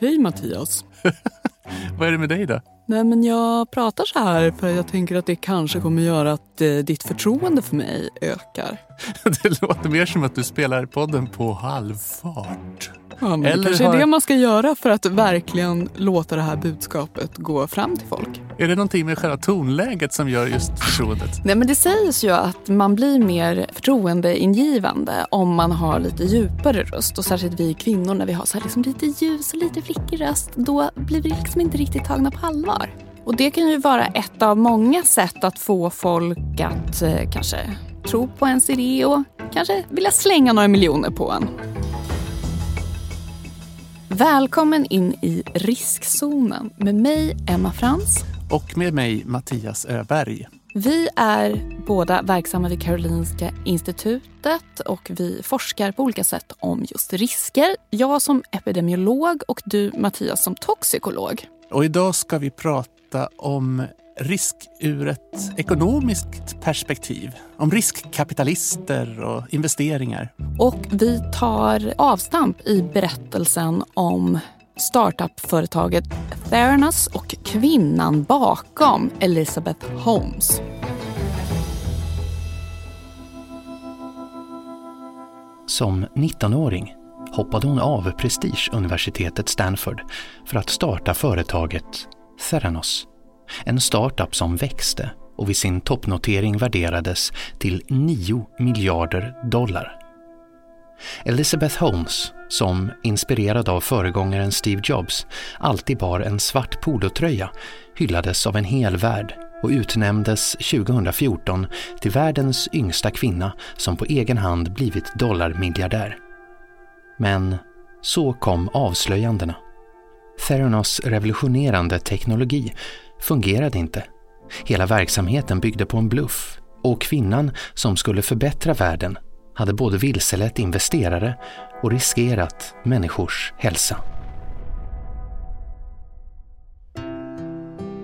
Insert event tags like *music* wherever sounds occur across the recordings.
Hej Mattias. *laughs* Vad är det med dig då? Nej men jag pratar så här för jag tänker att det kanske kommer göra att eh, ditt förtroende för mig ökar. *laughs* Det låter mer som att du spelar podden på halvfart. Ja, men Eller det kanske har- är det man ska göra för att verkligen låta det här budskapet gå fram till folk. Är det någonting med själva tonläget som gör just förtroendet? Nej, men det sägs ju att man blir mer förtroendeingivande om man har lite djupare röst. Och särskilt vi kvinnor när vi har så här liksom lite ljus och lite flickig röst. Då blir vi liksom inte riktigt tagna på allvar. Och det kan ju vara ett av många sätt att få folk att eh, kanske tro på ens idé och kanske vilja slänga några miljoner på en. Välkommen in i riskzonen med mig, Emma Frans. Och med mig Mattias Öberg. Vi är båda verksamma vid Karolinska institutet och vi forskar på olika sätt om just risker. Jag som epidemiolog och du Mattias som toxikolog. Och idag ska vi prata om risk ur ett ekonomiskt perspektiv. Om riskkapitalister och investeringar. Och vi tar avstamp i berättelsen om startup-företaget Theranos och kvinnan bakom Elizabeth Holmes. Som 19-åring hoppade hon av prestigeuniversitetet Stanford för att starta företaget Theranos. En startup som växte och vid sin toppnotering värderades till 9 miljarder dollar. Elizabeth Holmes, som inspirerad av föregångaren Steve Jobs alltid bar en svart polotröja, hyllades av en hel värld och utnämndes 2014 till världens yngsta kvinna som på egen hand blivit dollarmiljardär. Men så kom avslöjandena. Theranos revolutionerande teknologi fungerade inte. Hela verksamheten byggde på en bluff och kvinnan som skulle förbättra världen hade både vilselett investerare och riskerat människors hälsa.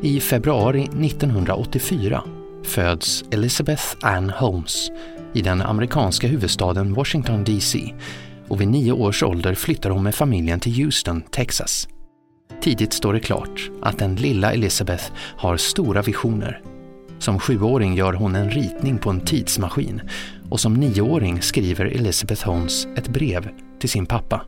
I februari 1984 föds Elizabeth Ann Holmes i den amerikanska huvudstaden Washington DC och vid nio års ålder flyttar hon med familjen till Houston, Texas. Tidigt står det klart att den lilla Elizabeth har stora visioner. Som sjuåring gör hon en ritning på en tidsmaskin och som nioåring skriver Elizabeth Holmes ett brev till sin pappa.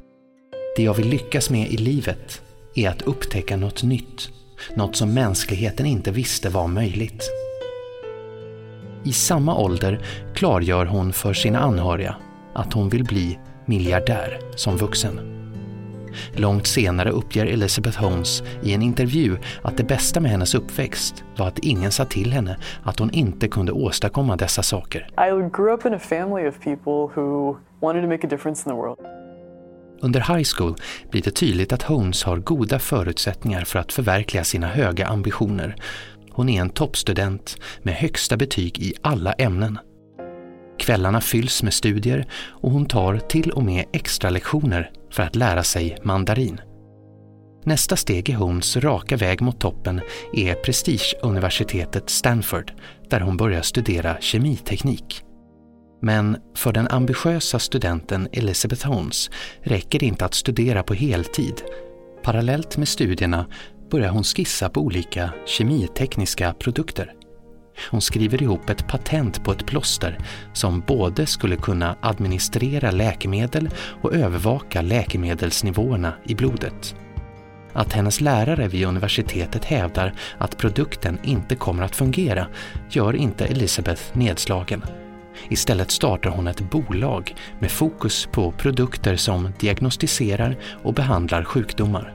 Det jag vill lyckas med i livet är att upptäcka något nytt, något som mänskligheten inte visste var möjligt. I samma ålder klargör hon för sina anhöriga att hon vill bli miljardär som vuxen. Långt senare uppger Elizabeth Holmes i en intervju att det bästa med hennes uppväxt var att ingen sa till henne att hon inte kunde åstadkomma dessa saker. I grew up in a family of people who wanted to make a difference in the world. Under high school blir det tydligt att Holmes har goda förutsättningar för att förverkliga sina höga ambitioner. Hon är en toppstudent med högsta betyg i alla ämnen. Kvällarna fylls med studier och hon tar till och med extra lektioner för att lära sig mandarin. Nästa steg i Holmes raka väg mot toppen är prestigeuniversitetet Stanford där hon börjar studera kemiteknik. Men för den ambitiösa studenten Elizabeth Holmes räcker det inte att studera på heltid. Parallellt med studierna börjar hon skissa på olika kemitekniska produkter. Hon skriver ihop ett patent på ett plåster som både skulle kunna administrera läkemedel och övervaka läkemedelsnivåerna i blodet. Att hennes lärare vid universitetet hävdar att produkten inte kommer att fungera gör inte Elizabeth nedslagen. Istället startar hon ett bolag med fokus på produkter som diagnostiserar och behandlar sjukdomar.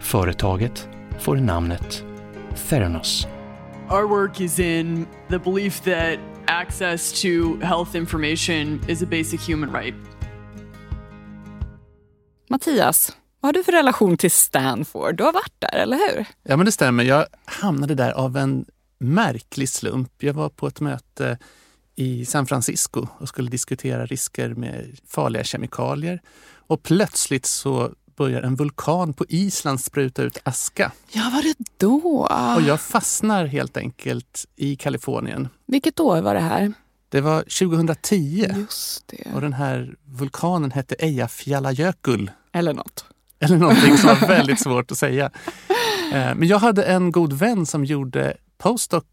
Företaget får namnet Theranos. Our work is in the belief that access to health information is a basic human right. Mattias, vad har du för relation till Stanford? Du har varit där, eller hur? Ja, men det stämmer. Jag hamnade där av en märklig slump. Jag var på ett möte i San Francisco och skulle diskutera risker med farliga kemikalier. Och plötsligt så börjar en vulkan på Island spruta ut aska. Ja, var det då? Och jag fastnar helt enkelt i Kalifornien. Vilket år var det här? Det var 2010 Just det. och den här vulkanen hette Eyjafjallajökull. Eller något. Eller någonting som var *laughs* väldigt svårt att säga. Eh, men jag hade en god vän som gjorde postdoc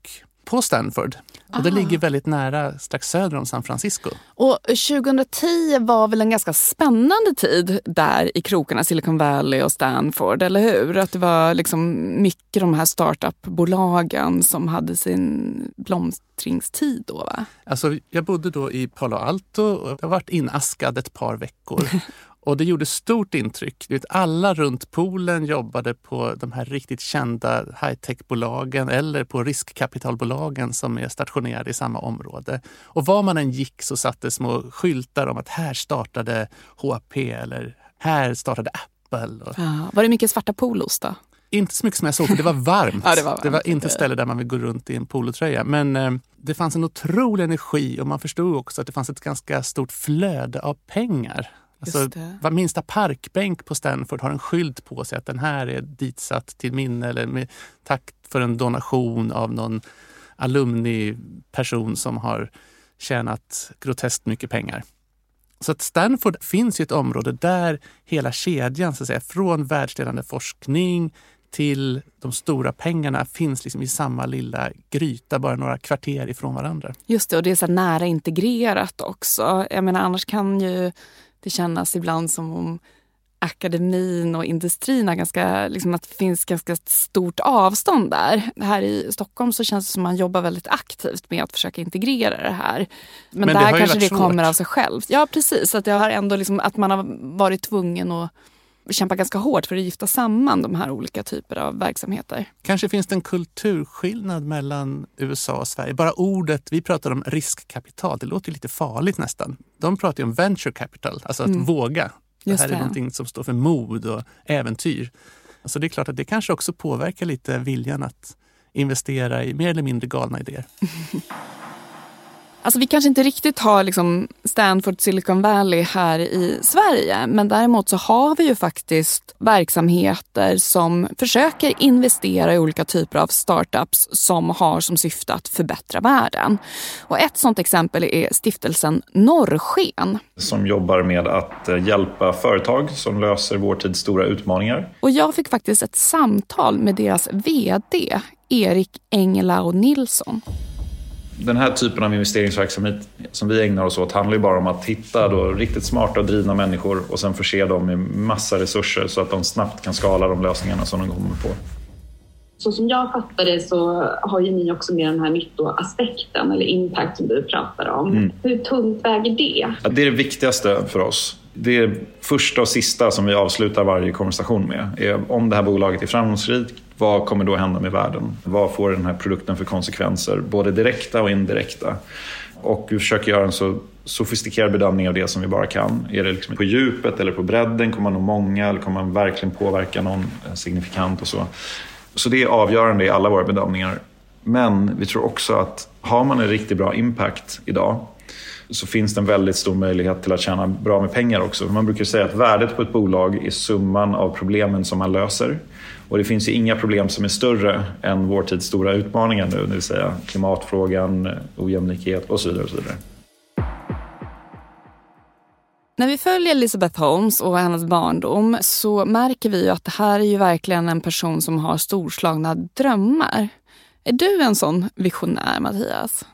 på Stanford. Och det Ah. ligger väldigt nära, strax söder om San Francisco. Och 2010 var väl en ganska spännande tid där i krokarna, Silicon Valley och Stanford, eller hur? Att det var liksom mycket de här startupbolagen som hade sin blomstringstid då va? Alltså, jag bodde då i Palo Alto och jag varit inaskad ett par veckor. *laughs* Och det gjorde stort intryck. Du vet, alla runt poolen jobbade på de här riktigt kända high-tech-bolagen eller på riskkapitalbolagen som är stationerade i samma område. Och var man än gick så satt det små skyltar om att här startade HP eller här startade Apple. Och Ja, var det mycket svarta polos då? inte så mycket som jag såg, för det var varmt. *laughs* Ja, det var varmt, inte ett okej. ställe där man vill gå runt i en polotröja. Men eh, det fanns en otrolig energi och man förstod också att det fanns ett ganska stort flöde av pengar. Alltså, minsta parkbänk på Stanford har en skylt på sig att den här är ditsatt till minne eller med tack för en donation av någon alumni-person som har tjänat groteskt mycket pengar. Så att Stanford finns ju ett område där hela kedjan, så att säga, från världsledande forskning till de stora pengarna finns liksom i samma lilla gryta, bara några kvarter ifrån varandra. Just det, och det är så nära integrerat också. Jag menar, annars kan ju det kännas ibland som om akademin och industrin har ganska, liksom att det finns ganska stort avstånd där. Här i Stockholm så känns det som att man jobbar väldigt aktivt med att försöka integrera det här. Men, Men där kanske det kommer svårt. av sig självt. Ja precis, att, det har ändå liksom, att man har varit tvungen att kämpa ganska hårt för att gifta samman de här olika typer av verksamheter. Kanske finns det en kulturskillnad mellan USA och Sverige. Bara ordet, vi pratar om riskkapital, det låter lite farligt nästan. De pratar ju om venture capital, alltså att våga. Det Just här det. är någonting som står för mod och äventyr. Så det är klart att det kanske också påverkar lite viljan att investera i mer eller mindre galna idéer. *laughs* Alltså vi kanske inte riktigt har liksom Stanford Silicon Valley här i Sverige men däremot så har vi ju faktiskt verksamheter som försöker investera i olika typer av startups som har som syfte att förbättra världen. Och ett sådant exempel är stiftelsen Norrsken. som jobbar med att eh, hjälpa företag som löser vår tids stora utmaningar. Och jag fick faktiskt ett samtal med deras VD Erik Engelau Nilsson. Den här typen av investeringsverksamhet som vi ägnar oss åt handlar ju bara om att hitta då riktigt smarta och drivna människor och sen förse dem med massa resurser så att de snabbt kan skala de lösningarna som de kommer på. Så som jag fattar det så har ju ni också med den här nyttoaspekten eller impact som du pratar om. Hur tungt väger det? Ja, Det är det viktigaste för oss. Det är första och sista som vi avslutar varje konversation med. Är om det här bolaget är framgångsrikt, vad kommer då hända med världen? Vad får den här produkten för konsekvenser? Både direkta och indirekta. Och vi försöker göra en så sofistikerad bedömning av det som vi bara kan. Är det liksom på djupet eller på bredden? Kommer man nå många eller kommer man verkligen påverka någon eh, signifikant och så? Så det är avgörande i alla våra bedömningar. Men vi tror också att har man en riktigt bra impact idag så finns det en väldigt stor möjlighet till att tjäna bra med pengar också. Man brukar säga att värdet på ett bolag är summan av problemen som man löser. Och det finns ju inga problem som är större än vår tids stora utmaningar nu, det vill säga klimatfrågan, ojämlikhet och så vidare. Och så vidare. När vi följer Elizabeth Holmes och hennes barndom så märker vi ju att det här är ju verkligen en person som har storslagna drömmar. Är du en sån visionär, Mattias?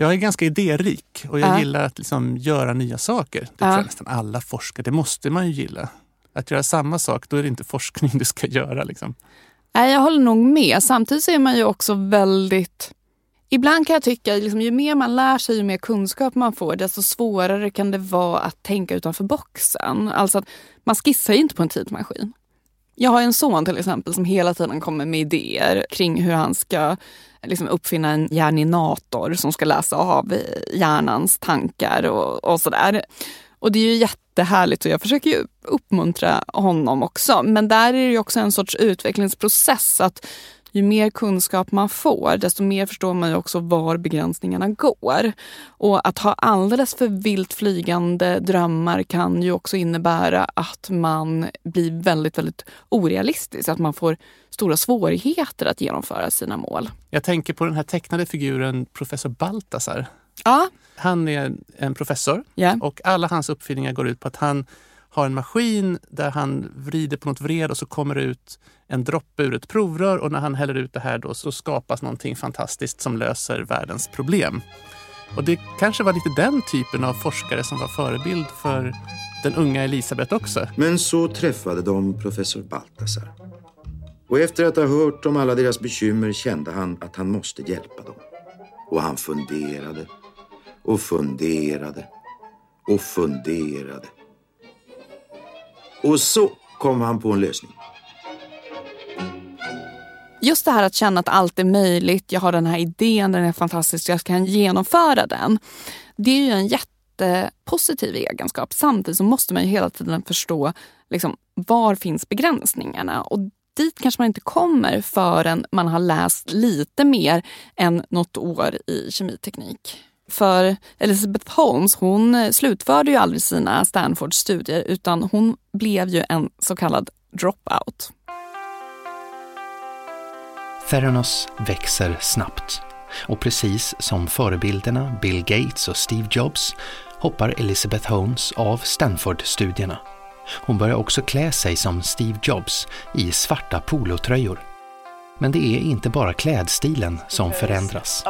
Jag är ganska idérik och jag Ja. gillar att liksom göra nya saker. Det Ja. tror jag nästan alla forskare, det måste man ju gilla. Att göra samma sak, då är det inte forskning *laughs* du ska göra. Liksom. Nej, jag håller nog med. Samtidigt så är man ju också väldigt... Ibland kan jag tycka liksom, ju mer man lär sig, ju mer kunskap man får, desto svårare kan det vara att tänka utanför boxen. Alltså att man skissar ju inte på en tidsmaskin. Jag har en son till exempel som hela tiden kommer med idéer kring hur han ska liksom, uppfinna en hjärninator som ska läsa av hjärnans tankar och, och sådär. Och det är ju jättehärligt och jag försöker ju uppmuntra honom också. Men där är det ju också en sorts utvecklingsprocess. att ju mer kunskap man får, desto mer förstår man ju också var begränsningarna går. Och att ha alldeles för vilt flygande drömmar kan ju också innebära att man blir väldigt, väldigt orealistisk. Att man får stora svårigheter att genomföra sina mål. Jag tänker på den här tecknade figuren professor Baltasar. Ja, Han är en professor ja. och alla hans uppfinningar går ut på att han har en maskin där han vrider på något vred och så kommer det ut en droppe ur ett provrör och när han häller ut det här då så skapas någonting fantastiskt som löser världens problem. Och det kanske var lite den typen av forskare som var förebild för den unga Elisabeth också. Men så träffade de professor Baltasar. Och efter att ha hört om alla deras bekymmer kände han att han måste hjälpa dem. Och han funderade och funderade och funderade. Och så kom han på en lösning. Just det här att känna att allt är möjligt, jag har den här idén, den är fantastisk, jag kan genomföra den. Det är ju en jättepositiv egenskap. Samtidigt så måste man ju hela tiden förstå liksom, var finns begränsningarna. Och dit kanske man inte kommer förrän man har läst lite mer än något år i kemiteknik. För Elizabeth Holmes hon eh, slutförde ju aldrig sina Stanford-studier utan hon blev ju en så kallad dropout. Theranos växer snabbt och precis som förebilderna Bill Gates och Steve Jobs hoppar Elizabeth Holmes av Stanford-studierna. Hon börjar också klä sig som Steve Jobs i svarta polotröjor. Men det är inte bara klädstilen som förändras.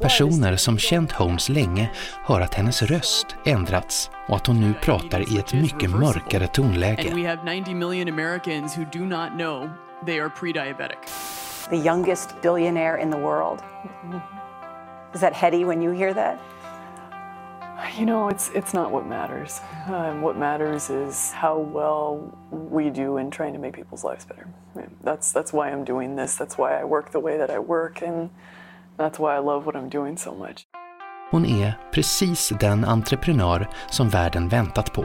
Personer som känt Holmes länge hör att hennes röst ändrats och att hon nu pratar i ett mycket mörkare tonläge. they are pre-diabetic. The youngest billionaire in the world. Is that heady when you hear that? You know, it's it's not what matters. Um, what matters is how well we do in trying to make people's lives better. That's that's why I'm doing this. That's why I work the way that I work, and that's why I love what I'm doing so much. Hon är precis den entreprenör som världen väntat på.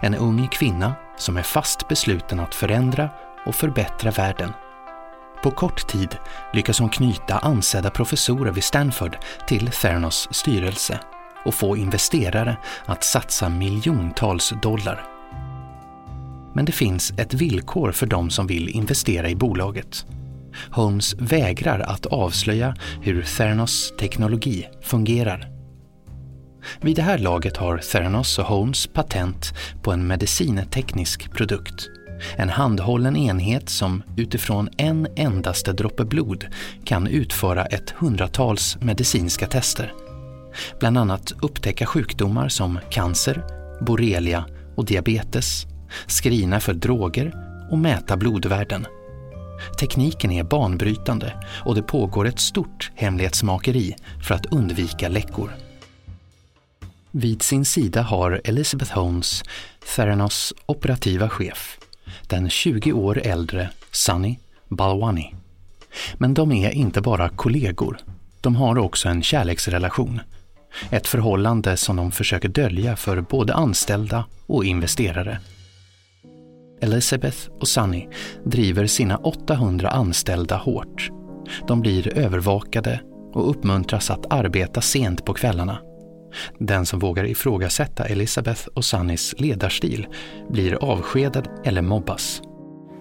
En ung kvinna som är fast besluten att förändra och förbättra världen. På kort tid lyckas hon knyta ansedda professorer vid Stanford till Theranos styrelse och få investerare att satsa miljontals dollar. Men det finns ett villkor för de som vill investera i bolaget. Holmes vägrar att avslöja hur Theranos teknologi fungerar. Vid det här laget har Theranos och Holmes patent på en medicinteknisk produkt en handhållen enhet som utifrån en endaste droppe blod kan utföra ett hundratals medicinska tester. Bland annat upptäcka sjukdomar som cancer, borrelia och diabetes, skrina för droger och mäta blodvärden. Tekniken är banbrytande och det pågår ett stort hemlighetsmakeri för att undvika läckor. Vid sin sida har Elizabeth Holmes, Theranos operativa chef, den 20 år äldre Sunny Balwani. Men de är inte bara kollegor, de har också en kärleksrelation. Ett förhållande som de försöker dölja för både anställda och investerare. Elizabeth och Sunny driver sina 800 anställda hårt. De blir övervakade och uppmuntras att arbeta sent på kvällarna. Den som vågar ifrågasätta Elizabeth och Sunnys ledarstil blir avskedad eller mobbas.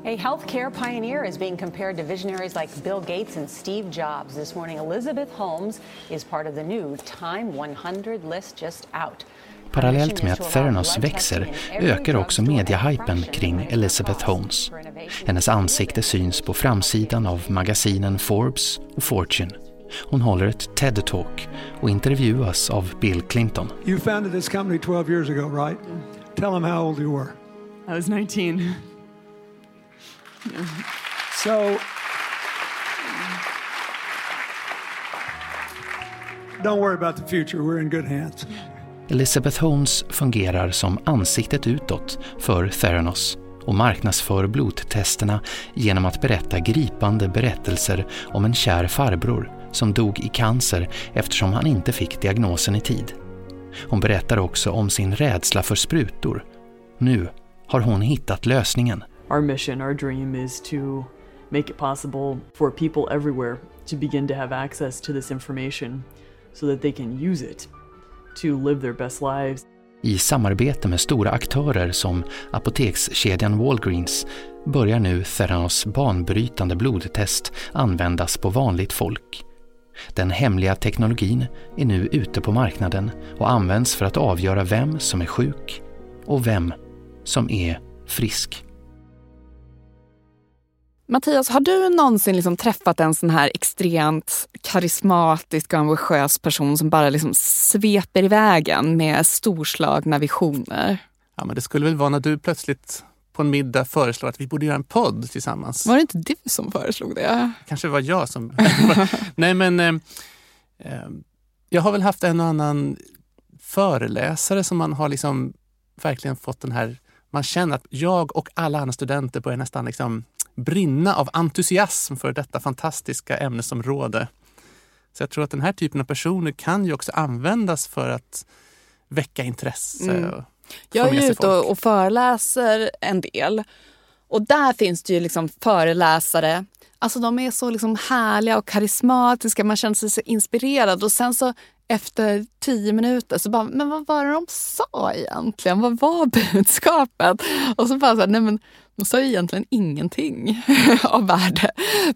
A healthcare pioneer is being compared to visionaries like Bill Gates and Steve Jobs. This morning, Elizabeth Holmes is part of the new Time 100 list just out. Parallellt med att Theranos växer ökar också mediahypen kring Elizabeth Holmes. Hennes ansikte syns på framsidan av magasinen Forbes och Fortune. Hon håller ett TED-talk och intervjuas av Bill Clinton. You founded this company 12 years ago, right? Tell them how old you were. I was 19. So don't worry about the future. We're in good hands. Elizabeth Holmes fungerar som ansiktet utåt för Theranos och marknadsför blodtesterna genom att berätta gripande berättelser om en kär farbror som dog i cancer eftersom han inte fick diagnosen i tid. Hon berättar också om sin rädsla för sprutor. Nu har hon hittat lösningen. Our mission, our dream is to make it possible for people everywhere to begin to have access to this information so that they can use it to live their best lives. I samarbete med stora aktörer som apotekskedjan Walgreens börjar nu Theranos banbrytande blodtest användas på vanligt folk. Den hemliga teknologin är nu ute på marknaden och används för att avgöra vem som är sjuk och vem som är frisk. Mattias, har du någonsin liksom träffat en sån här extremt karismatisk och ambitiös person som bara liksom sveper ivägen med storslagna visioner? Ja, men det skulle väl vara när du plötsligt på en middag föreslår att vi borde göra en podd tillsammans. Var det inte du som föreslog det? Kanske var jag som... *laughs* Nej men, eh, eh, jag har väl haft en och annan föreläsare som man har liksom verkligen fått den här... Man känner att jag och alla andra studenter börjar nästan liksom brinna av entusiasm för detta fantastiska ämnesområde. Så jag tror att den här typen av personer kan ju också användas för att väcka intresse. Mm. Jag är ju ute och, och föreläser en del. Och där finns det ju liksom föreläsare Alltså de är så liksom härliga och karismatiska, man känner sig så inspirerad. Och sen så efter tio minuter så bara, men vad var det de sa egentligen? Vad var budskapet? Och så bara så här, nej men de sa ju egentligen ingenting *laughs* av värde.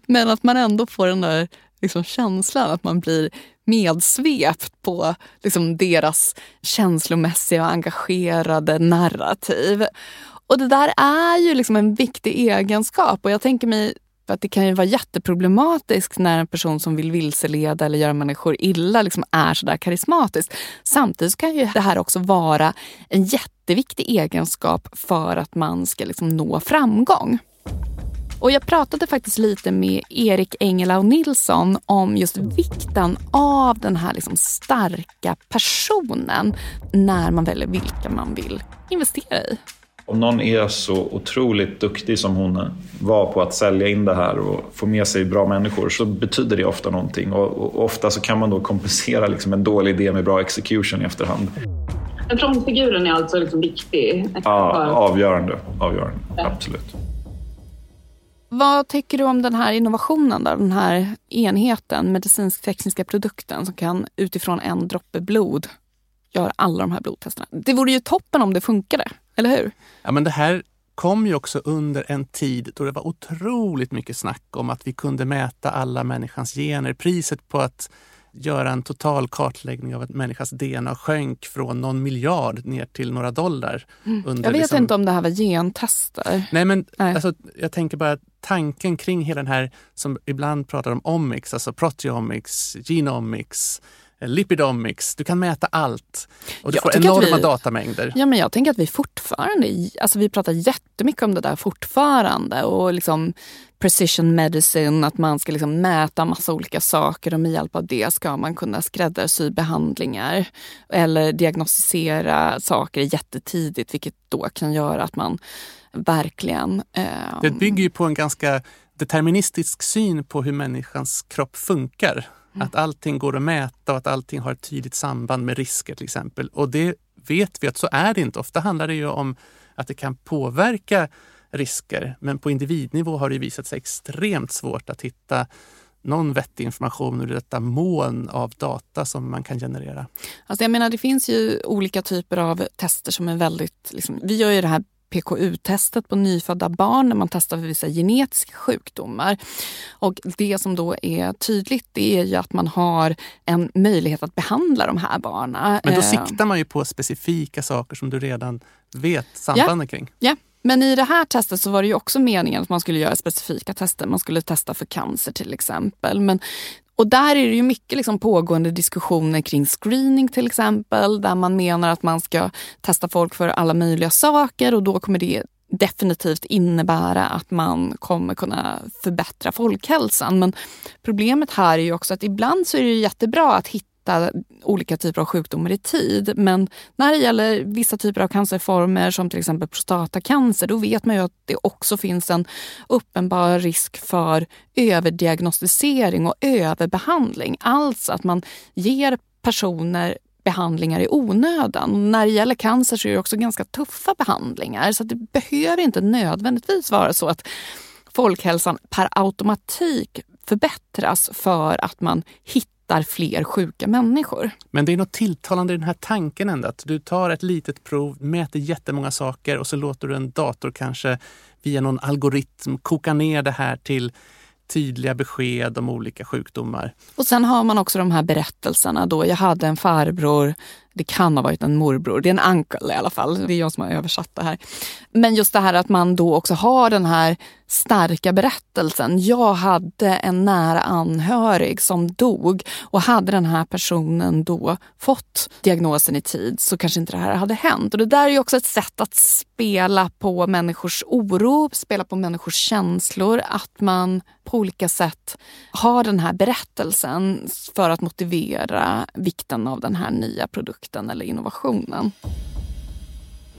Men att man ändå får den där liksom känslan att man blir medsvept på liksom deras känslomässiga och engagerade narrativ. Och det där är ju liksom en viktig egenskap och jag tänker mig för att det kan ju vara jätteproblematiskt när en person som vill vilseleda eller göra människor illa liksom är sådär karismatisk. Samtidigt kan ju det här också vara en jätteviktig egenskap för att man ska liksom nå framgång. Och jag pratade faktiskt lite med Erik Engelau Nilsson om just vikten av den här liksom starka personen när man väljer vilka man vill investera i. Om någon är så otroligt duktig som hon var på att sälja in det här och få med sig bra människor så betyder det ofta någonting. Och, och ofta så kan man då kompensera liksom en dålig idé med bra execution i efterhand. Men frontfiguren är alltså liksom viktig? Ja, avgörande. avgörande. Ja. Absolut. Vad tycker du om den här innovationen, då? den här enheten, medicinsk-tekniska produkten som kan utifrån en droppe blod göra alla de här blodtesterna? Det vore ju toppen om det funkade. Eller hur? Ja, men det här kom ju också under en tid då det var otroligt mycket snack om att vi kunde mäta alla människans gener. Priset på att göra en total kartläggning av en människas DNA sjönk från någon miljard ner till några dollar. Mm. Under jag vet liksom... inte om det här var gentester. Nej, men Nej. Alltså, jag tänker bara tanken kring hela den här som ibland pratar om omics, alltså proteomics, genomics, lipidomics, du kan mäta allt. Och du jag får enorma vi, datamängder. Ja, men jag tänker att vi fortfarande, alltså vi pratar jättemycket om det där fortfarande. Och liksom precision medicine, att man ska liksom mäta massa olika saker och med hjälp av det ska man kunna skräddarsy behandlingar. Eller diagnostisera saker jättetidigt vilket då kan göra att man verkligen... Eh, det bygger ju på en ganska deterministisk syn på hur människans kropp funkar. Mm. Att allting går att mäta och att allting har ett tydligt samband med risker till exempel. Och det vet vi att så är det inte. Ofta handlar det ju om att det kan påverka risker. Men på individnivå har det visat sig extremt svårt att hitta någon vettig information ur detta moln av data som man kan generera. Alltså jag menar, det finns ju olika typer av tester som är väldigt... Liksom, vi gör ju det här PKU-testet på nyfödda barn när man testar för vissa genetiska sjukdomar. Och det som då är tydligt det är ju att man har en möjlighet att behandla de här barnen. Men då eh, siktar man ju på specifika saker som du redan vet sambanden ja. kring. Ja, men i det här testet så var det ju också meningen att man skulle göra specifika tester. Man skulle testa för cancer till exempel. Men och där är det ju mycket liksom pågående diskussioner kring screening till exempel, där man menar att man ska testa folk för alla möjliga saker och då kommer det definitivt innebära att man kommer kunna förbättra folkhälsan. Men problemet här är ju också att ibland så är det jättebra att hitta hitta olika typer av sjukdomar i tid. Men när det gäller vissa typer av cancerformer som till exempel prostatacancer, då vet man ju att det också finns en uppenbar risk för överdiagnostisering och överbehandling. Alltså att man ger personer behandlingar i onödan. När det gäller cancer så är det också ganska tuffa behandlingar så det behöver inte nödvändigtvis vara så att folkhälsan per automatik förbättras för att man hittar hittar fler sjuka människor. Men det är något tilltalande i den här tanken ändå. Att du tar ett litet prov, mäter jättemånga saker och så låter du en dator kanske via någon algoritm koka ner det här till tydliga besked om olika sjukdomar. Och sen har man också de här berättelserna då. Jag hade en farbror det kan ha varit en morbror, det är en uncle i alla fall. Det är jag som har översatt det här. Men just det här att man då också har den här starka berättelsen. Jag hade en nära anhörig som dog och hade den här personen då fått diagnosen i tid så kanske inte det här hade hänt. Och det där är ju också ett sätt att spela på människors oro, spela på människors känslor. Att man på olika sätt har den här berättelsen för att motivera vikten av den här nya produkten eller innovationen.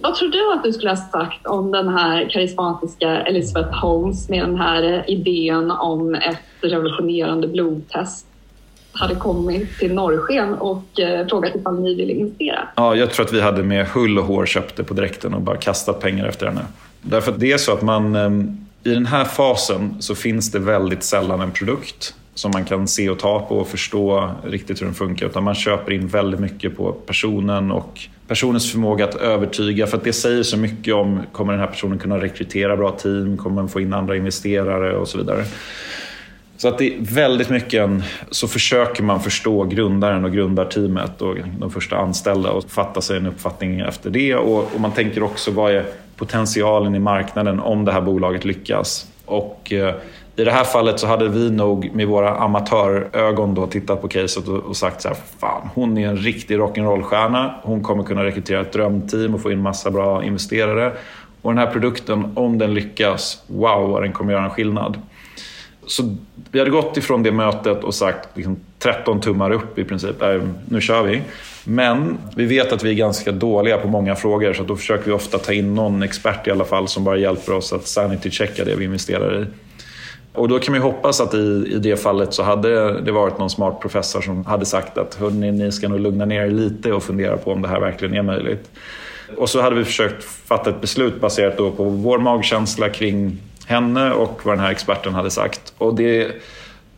Vad tror du att du skulle ha sagt om den här karismatiska Elizabeth Holmes med den här idén om ett revolutionerande blodtest hade kommit till Norrsken och eh, frågat ifall ni ville investera? Ja, jag tror att vi hade med hull och hår köpt det på direkten och bara kastat pengar efter henne. Därför att det är så att man ehm, i den här fasen så finns det väldigt sällan en produkt som man kan se och ta på och förstå riktigt hur den funkar. Utan man köper in väldigt mycket på personen och personens förmåga att övertyga. För att det säger så mycket om, kommer den här personen kunna rekrytera bra team? Kommer man få in andra investerare och så vidare. Så att det är väldigt mycket en, så försöker man förstå grundaren och grundarteamet och de första anställda och fatta sig en uppfattning efter det. Och, och man tänker också vad är potentialen i marknaden om det här bolaget lyckas. Och eh, i det här fallet så hade vi nog med våra amatörögon då tittat på caset och, och sagt så här, fan hon är en riktig rock'n'roll-stjärna. Hon kommer kunna rekrytera ett drömteam och få in massa bra investerare. Och den här produkten, om den lyckas, wow vad den kommer göra en skillnad. Så vi hade gått ifrån det mötet och sagt liksom, 13 tummar upp i princip. Äh, nu kör vi. Men vi vet att vi är ganska dåliga på många frågor så då försöker vi ofta ta in någon expert i alla fall som bara hjälper oss att sanity-checka det vi investerar i. Och då kan man ju hoppas att i, i det fallet så hade det varit någon smart professor som hade sagt att hörni, ni ska nog lugna ner er lite och fundera på om det här verkligen är möjligt. Och så hade vi försökt fatta ett beslut baserat då på vår magkänsla kring henne och vad den här experten hade sagt. Och det är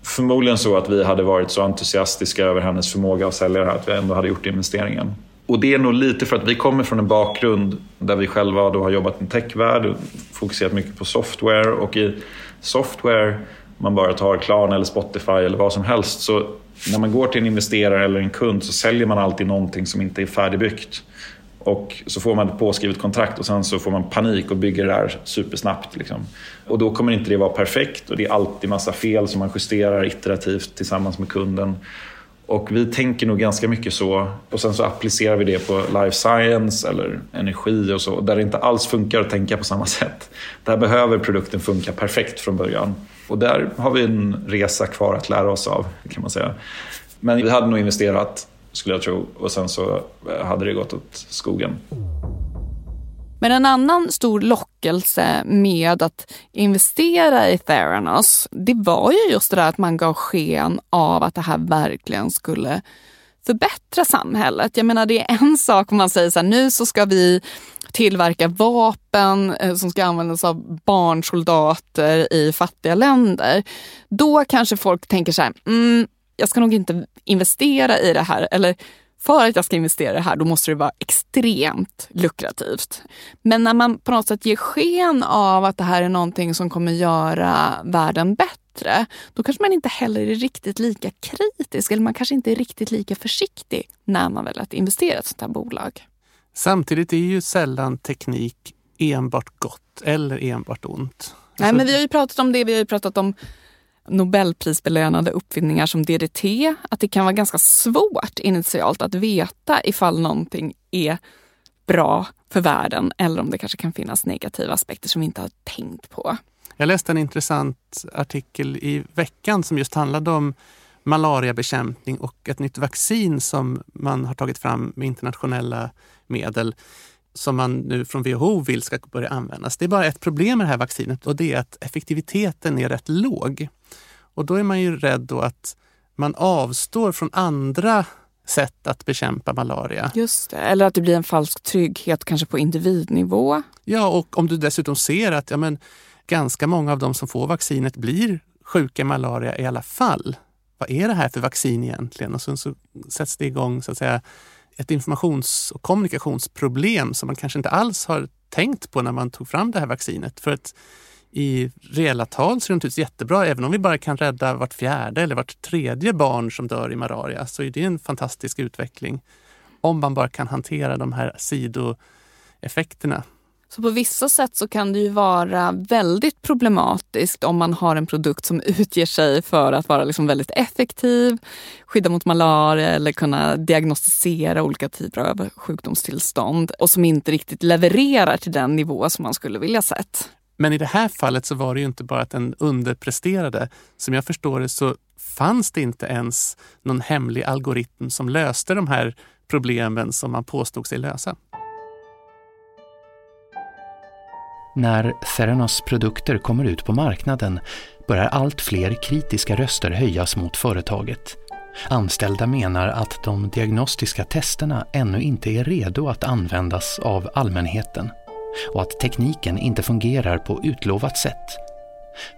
förmodligen så att vi hade varit så entusiastiska över hennes förmåga att sälja det här att vi ändå hade gjort investeringen. Och det är nog lite för att vi kommer från en bakgrund där vi själva då har jobbat i en techvärld och fokuserat mycket på software och i software, man bara tar Klarna eller Spotify eller vad som helst, så när man går till en investerare eller en kund så säljer man alltid någonting som inte är färdigbyggt. Och så får man ett påskrivet kontrakt och sen så får man panik och bygger det där supersnabbt. Liksom. Och då kommer inte det vara perfekt och det är alltid massa fel som man justerar iterativt tillsammans med kunden. Och vi tänker nog ganska mycket så. Och sen så applicerar vi det på life science eller energi och så. Där det inte alls funkar att tänka på samma sätt. Där behöver produkten funka perfekt från början. Och där har vi en resa kvar att lära oss av kan man säga. Men vi hade nog investerat skulle jag tro. Och sen så eh, hade det gått åt skogen. Men en annan stor lockelse med att investera i Theranos, det var ju just det där att man gav sken av att det här verkligen skulle förbättra samhället. Jag menar det är en sak om man säger så här, nu så ska vi tillverka vapen eh, som ska användas av barnsoldater i fattiga länder. Då kanske folk tänker så här, mm, jag ska nog inte investera i det här. Eller för att jag ska investera i det här, då måste det vara extremt lukrativt. Men när man på något sätt ger sken av att det här är någonting som kommer göra världen bättre, då kanske man inte heller är riktigt lika kritisk eller man kanske inte är riktigt lika försiktig när man väljer att investera i ett sånt här bolag. Samtidigt är ju sällan teknik enbart gott eller enbart ont. Nej, men vi har ju pratat om det. Vi har ju pratat om Nobelprisbelönade uppfinningar som DDT, att det kan vara ganska svårt initialt att veta ifall någonting är bra för världen eller om det kanske kan finnas negativa aspekter som vi inte har tänkt på. Jag läste en intressant artikel i veckan som just handlade om malariabekämpning och ett nytt vaccin som man har tagit fram med internationella medel som man nu från WHO vill ska börja användas. Det är bara ett problem med det här vaccinet och det är att effektiviteten är rätt låg. Och då är man ju rädd då att man avstår från andra sätt att bekämpa malaria. Just det, eller att det blir en falsk trygghet kanske på individnivå. Ja, och om du dessutom ser att ja, men, ganska många av de som får vaccinet blir sjuka i malaria i alla fall. Vad är det här för vaccin egentligen? Och sen så sätts det igång så att säga, ett informations och kommunikationsproblem som man kanske inte alls har tänkt på när man tog fram det här vaccinet. För att i reella tal ser det naturligtvis jättebra. Även om vi bara kan rädda vart fjärde eller vart tredje barn som dör i malaria så är det en fantastisk utveckling. Om man bara kan hantera de här sidoeffekterna. Så på vissa sätt så kan det ju vara väldigt problematiskt om man har en produkt som utger sig för att vara liksom väldigt effektiv, skydda mot malaria eller kunna diagnostisera olika typer av sjukdomstillstånd och som inte riktigt levererar till den nivå som man skulle vilja sett. Men i det här fallet så var det ju inte bara att den underpresterade. Som jag förstår det så fanns det inte ens någon hemlig algoritm som löste de här problemen som man påstod sig lösa. När Theranos produkter kommer ut på marknaden börjar allt fler kritiska röster höjas mot företaget. Anställda menar att de diagnostiska testerna ännu inte är redo att användas av allmänheten och att tekniken inte fungerar på utlovat sätt.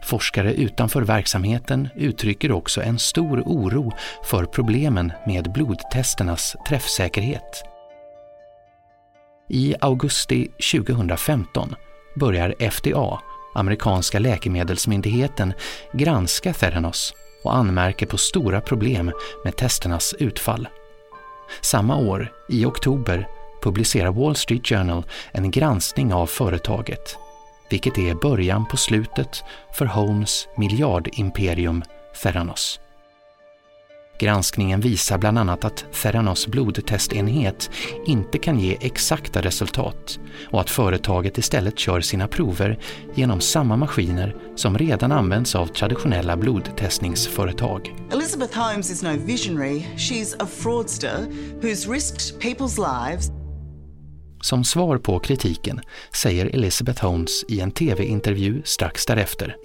Forskare utanför verksamheten uttrycker också en stor oro för problemen med blodtesternas träffsäkerhet. I augusti 2015 börjar FDA, amerikanska läkemedelsmyndigheten, granska Theranos och anmärker på stora problem med testernas utfall. Samma år, i oktober, publicerar Wall Street Journal en granskning av företaget, vilket är början på slutet för Holmes miljardimperium Theranos. Granskningen visar bland annat att Theranos blodtestenhet inte kan ge exakta resultat och att företaget istället kör sina prover genom samma maskiner som redan används av traditionella blodtestningsföretag. Elizabeth Holmes is no visionary, she's a fraudster who's risked people's lives som svar på kritiken säger Elizabeth Holmes i en tv-intervju strax därefter.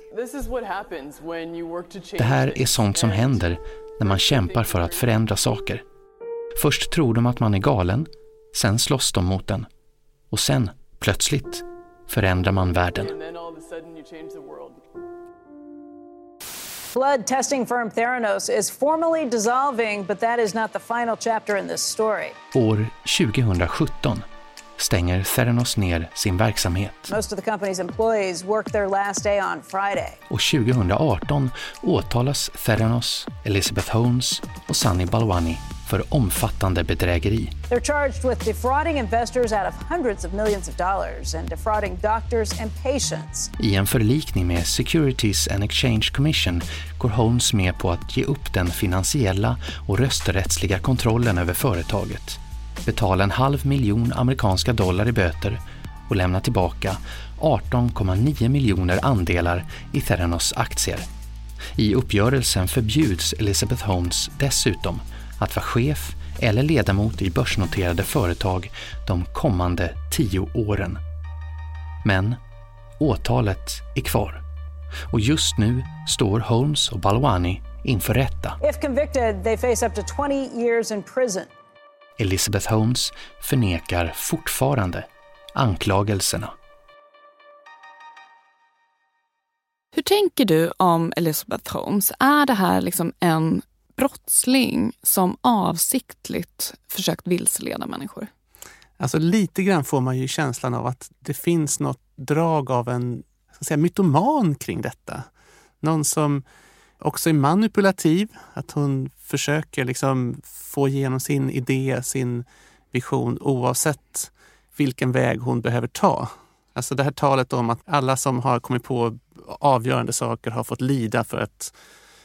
Det här är sånt som händer när man kämpar för att förändra saker. Först tror de att man är galen, sen slåss de mot den. Och sen, plötsligt, förändrar man världen. Blood testing firm Theranos is formally dissolving, but that is not the final chapter in this story. År 2017 stänger Theranos ner sin verksamhet. Most of the company's employees work their last day on Friday. Och 2018 åtalas Theranos, Elizabeth Holmes och Sunny Balwani för omfattande bedrägeri. They're charged with defrauding investors out of hundreds of millions of dollars and defrauding doctors and patients. I en förlikning med Securities and Exchange Commission går Holmes med på att ge upp den finansiella och rösträttsliga kontrollen över företaget betala en halv miljon amerikanska dollar i böter och lämna tillbaka 18,9 miljoner andelar i Theranos aktier. I uppgörelsen förbjuds Elizabeth Holmes dessutom att vara chef eller ledamot i börsnoterade företag de kommande tio åren. Men åtalet är kvar och just nu står Holmes och Balwani inför rätta. If convicted, they face up to 20 years in prison. Elizabeth Holmes förnekar fortfarande anklagelserna. Hur tänker du om Elizabeth Holmes? Är det här liksom en brottsling som avsiktligt försökt vilseleda människor? Alltså lite grann får man ju känslan av att det finns något drag av en ska säga, mytoman kring detta. Någon som också är manipulativ, att hon försöker liksom få igenom sin idé, sin vision oavsett vilken väg hon behöver ta. Alltså det här talet om att alla som har kommit på avgörande saker har fått lida för att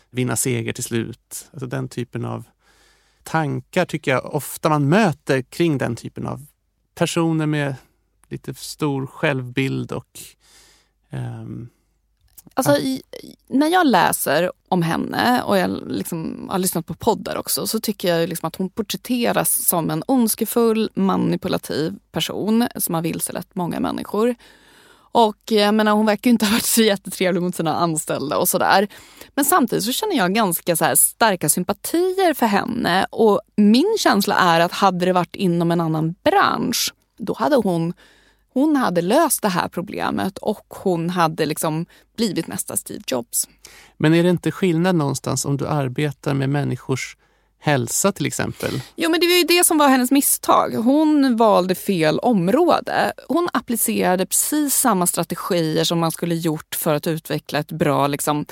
vinna seger till slut. Alltså den typen av tankar tycker jag ofta man möter kring den typen av personer med lite stor självbild och um, Alltså, i, när jag läser om henne och jag liksom har lyssnat på poddar också så tycker jag liksom att hon porträtteras som en ondskefull, manipulativ person som har vilselett många människor. Och jag menar, hon verkar inte ha varit så jättetrevlig mot sina anställda och sådär. Men samtidigt så känner jag ganska så starka sympatier för henne och min känsla är att hade det varit inom en annan bransch då hade hon hon hade löst det här problemet och hon hade liksom blivit nästa Steve Jobs. Men är det inte skillnad någonstans om du arbetar med människors hälsa till exempel? Jo, men det var ju det som var hennes misstag. Hon valde fel område. Hon applicerade precis samma strategier som man skulle gjort för att utveckla ett bra liksom,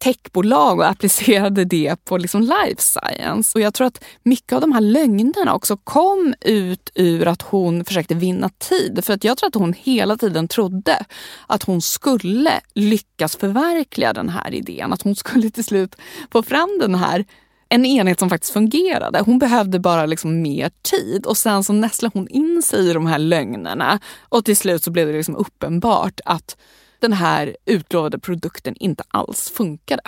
techbolag och applicerade det på liksom life science. Och jag tror att mycket av de här lögnerna också kom ut ur att hon försökte vinna tid. För att jag tror att hon hela tiden trodde att hon skulle lyckas förverkliga den här idén. Att hon skulle till slut få fram den här en enhet som faktiskt fungerade. Hon behövde bara liksom mer tid och sen så nästlade hon in sig i de här lögnerna och till slut så blev det liksom uppenbart att den här utlovade produkten inte alls funkade.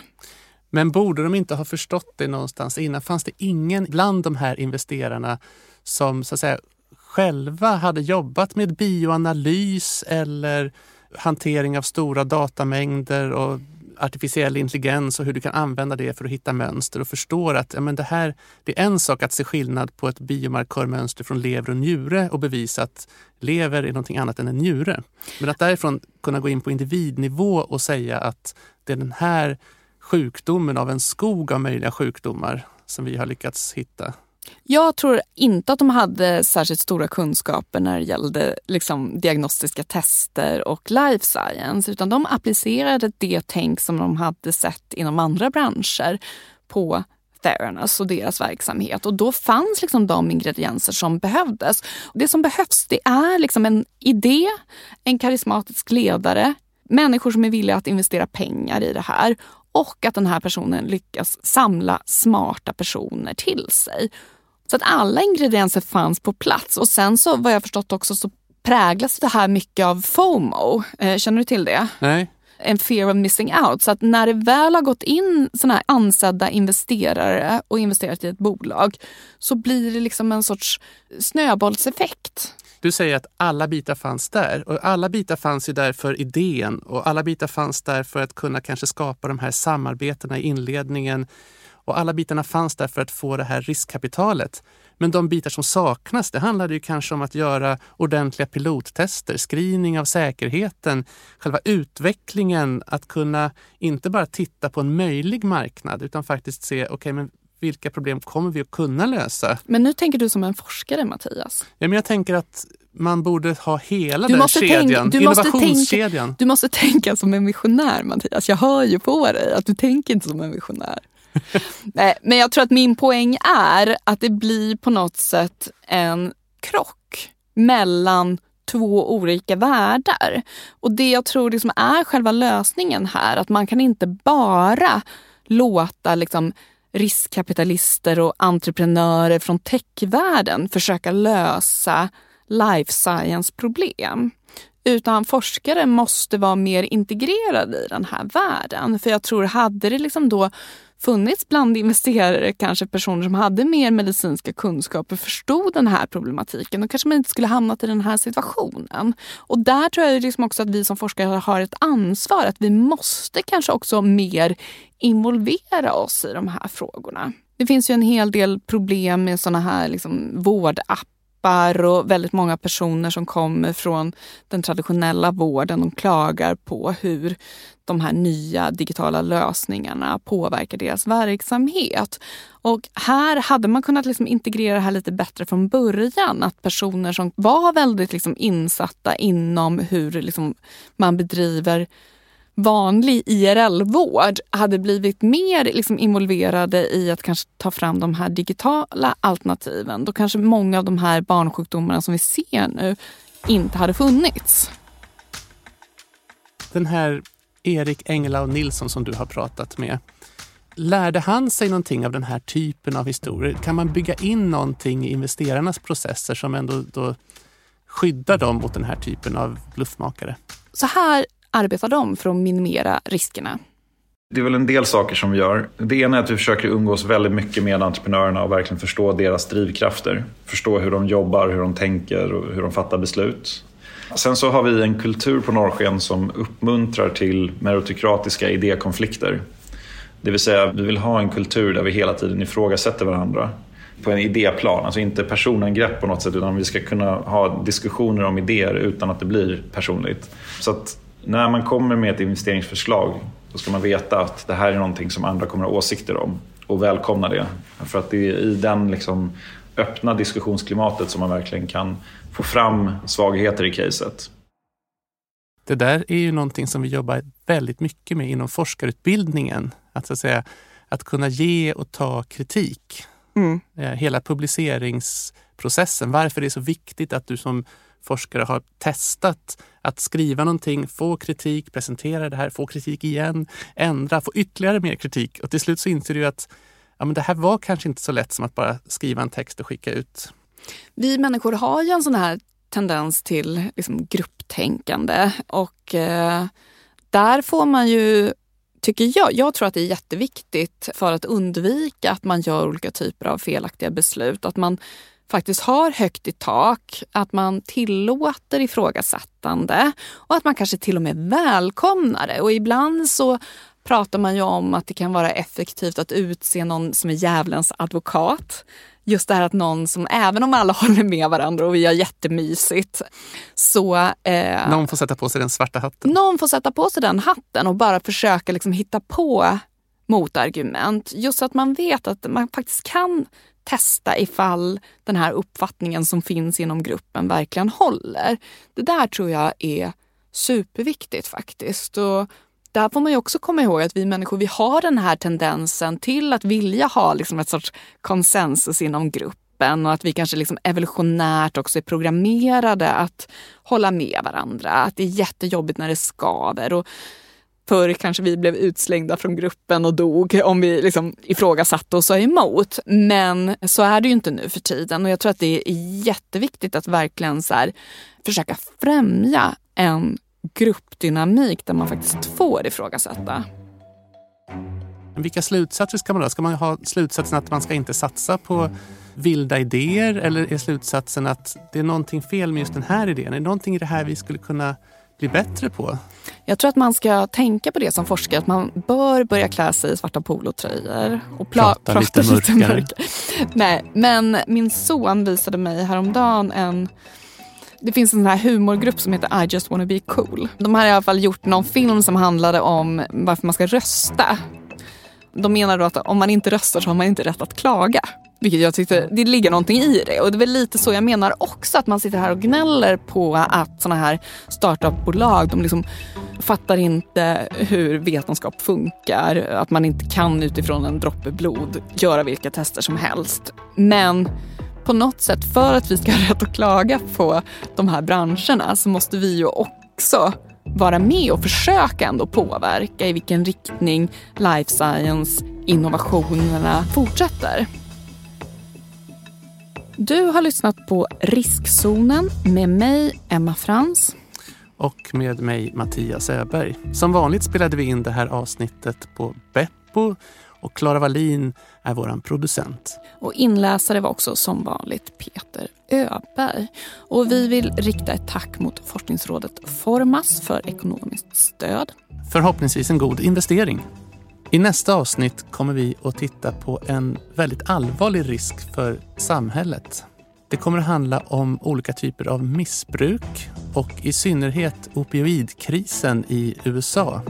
Men borde de inte ha förstått det någonstans innan? Fanns det ingen bland de här investerarna som så att säga, själva hade jobbat med bioanalys eller hantering av stora datamängder och artificiell intelligens och hur du kan använda det för att hitta mönster och förstår att ja, men det här det är en sak att se skillnad på ett biomarkörmönster från lever och njure och bevisa att lever är någonting annat än en njure. Men att därifrån kunna gå in på individnivå och säga att det är den här sjukdomen av en skog av möjliga sjukdomar som vi har lyckats hitta. Jag tror inte att de hade särskilt stora kunskaper när det gällde liksom, diagnostiska tester och life science utan de applicerade det tänk som de hade sett inom andra branscher på Theranos och deras verksamhet. Och då fanns liksom de ingredienser som behövdes. Det som behövs det är liksom en idé, en karismatisk ledare, människor som är villiga att investera pengar i det här och att den här personen lyckas samla smarta personer till sig. Så att alla ingredienser fanns på plats och sen så vad jag förstått också så präglas det här mycket av FOMO. Eh, känner du till det? Nej. En fear of missing out. Så att när det väl har gått in såna här ansedda investerare och investerat i ett bolag så blir det liksom en sorts snöbollseffekt. Du säger att alla bitar fanns där och alla bitar fanns ju där för idén och alla bitar fanns där för att kunna kanske skapa de här samarbetena i inledningen och alla bitarna fanns där för att få det här riskkapitalet. Men de bitar som saknas, det handlade ju kanske om att göra ordentliga pilottester, screening av säkerheten, själva utvecklingen, att kunna inte bara titta på en möjlig marknad utan faktiskt se, okej, okay, men vilka problem kommer vi att kunna lösa? Men nu tänker du som en forskare, Mattias. Ja, men jag tänker att man borde ha hela du den kedjan, tänka, innovationskedjan. Måste tänka, du måste tänka som en missionär, Mattias. Jag hör ju på dig att du tänker inte som en missionär. *laughs* Nej, men jag tror att min poäng är att det blir på något sätt en krock mellan två olika världar. Och det jag tror liksom är själva lösningen här, att man kan inte bara låta liksom riskkapitalister och entreprenörer från techvärlden försöka lösa life science problem. Utan forskare måste vara mer integrerade i den här världen. För jag tror, hade det liksom då funnits bland investerare kanske personer som hade mer medicinska kunskaper förstod den här problematiken, då kanske man inte skulle hamnat i den här situationen. Och där tror jag liksom också att vi som forskare har ett ansvar, att vi måste kanske också mer involvera oss i de här frågorna. Det finns ju en hel del problem med såna här liksom vårdappar kroppar och väldigt många personer som kommer från den traditionella vården. De klagar på hur de här nya digitala lösningarna påverkar deras verksamhet. Och här hade man kunnat liksom integrera det här lite bättre från början. Att personer som var väldigt liksom insatta inom hur liksom man bedriver vanlig IRL-vård hade blivit mer liksom involverade i att kanske ta fram de här digitala alternativen, då kanske många av de här barnsjukdomarna som vi ser nu inte hade funnits. Den här Erik Engela och Nilsson som du har pratat med, lärde han sig någonting av den här typen av historier? Kan man bygga in någonting i investerarnas processer som ändå då skyddar dem mot den här typen av bluffmakare? Så här arbetar de för att minimera riskerna? Det är väl en del saker som vi gör. Det ena är att vi försöker umgås väldigt mycket med entreprenörerna och verkligen förstå deras drivkrafter. Förstå hur de jobbar, hur de tänker och hur de fattar beslut. Sen så har vi en kultur på Norrsken som uppmuntrar till meritokratiska idékonflikter. Det vill säga, vi vill ha en kultur där vi hela tiden ifrågasätter varandra på en idéplan, alltså inte personangrepp på något sätt utan vi ska kunna ha diskussioner om idéer utan att det blir personligt. Så att när man kommer med ett investeringsförslag då ska man veta att det här är någonting som andra kommer att ha åsikter om och välkomna det. För att det är i den liksom öppna diskussionsklimatet som man verkligen kan få fram svagheter i caset. Det där är ju någonting som vi jobbar väldigt mycket med inom forskarutbildningen. Att, så att, säga, att kunna ge och ta kritik. Mm. Eh, hela publiceringsprocessen. Varför det är så viktigt att du som forskare har testat att skriva någonting, få kritik, presentera det här, få kritik igen, ändra, få ytterligare mer kritik. Och till slut så inser du att ja, men det här var kanske inte så lätt som att bara skriva en text och skicka ut. Vi människor har ju en sån här tendens till liksom, grupptänkande och eh, där får man ju tycker jag. Jag tror att det är jätteviktigt för att undvika att man gör olika typer av felaktiga beslut. Att man faktiskt har högt i tak, att man tillåter ifrågasättande och att man kanske till och med välkomnar det. Och ibland så pratar man ju om att det kan vara effektivt att utse någon som är djävulens advokat. Just det här att någon som, även om alla *laughs* håller med varandra och vi har jättemysigt, så... Eh, någon får sätta på sig den svarta hatten. Någon får sätta på sig den hatten och bara försöka liksom hitta på motargument. Just så att man vet att man faktiskt kan testa ifall den här uppfattningen som finns inom gruppen verkligen håller. Det där tror jag är superviktigt faktiskt. Och där får man ju också komma ihåg att vi människor vi har den här tendensen till att vilja ha liksom ett sorts konsensus inom gruppen och att vi kanske liksom evolutionärt också är programmerade att hålla med varandra. Att det är jättejobbigt när det skaver. Och Förr kanske vi blev utslängda från gruppen och dog om vi liksom ifrågasatte och sa emot. Men så är det ju inte nu för tiden och jag tror att det är jätteviktigt att verkligen så här, försöka främja en gruppdynamik där man faktiskt får ifrågasätta. Vilka slutsatser ska man ha? Ska man ha slutsatsen att man ska inte satsa på vilda idéer eller är slutsatsen att det är någonting fel med just den här idén? Är det någonting i det här vi skulle kunna bli bättre på? Jag tror att man ska tänka på det som forskare, att man bör börja klä sig i svarta polotröjor. Och prata, prata lite, lite mörkare. mörkare. Nej, men min son visade mig häromdagen en det finns en sån här humorgrupp som heter I just wanna be cool. De har i alla fall gjort någon film som handlade om varför man ska rösta. De menar då att om man inte röstar så har man inte rätt att klaga. Vilket jag tyckte, det ligger någonting i det. Och det är väl lite så jag menar också att man sitter här och gnäller på att såna här startupbolag, de liksom fattar inte hur vetenskap funkar. Att man inte kan utifrån en droppe blod göra vilka tester som helst. Men på något sätt, för att vi ska ha rätt att klaga på de här branscherna så måste vi ju också vara med och försöka ändå påverka i vilken riktning life science innovationerna fortsätter. Du har lyssnat på Riskzonen med mig, Emma Frans. Och med mig, Mattias Öberg. Som vanligt spelade vi in det här avsnittet på Beppo och Klara Wallin är vår producent. Och inläsare var också som vanligt Peter Öberg. Och vi vill rikta ett tack mot forskningsrådet Formas för ekonomiskt stöd. Förhoppningsvis en god investering. I nästa avsnitt kommer vi att titta på en väldigt allvarlig risk för samhället. Det kommer att handla om olika typer av missbruk och i synnerhet opioidkrisen i USA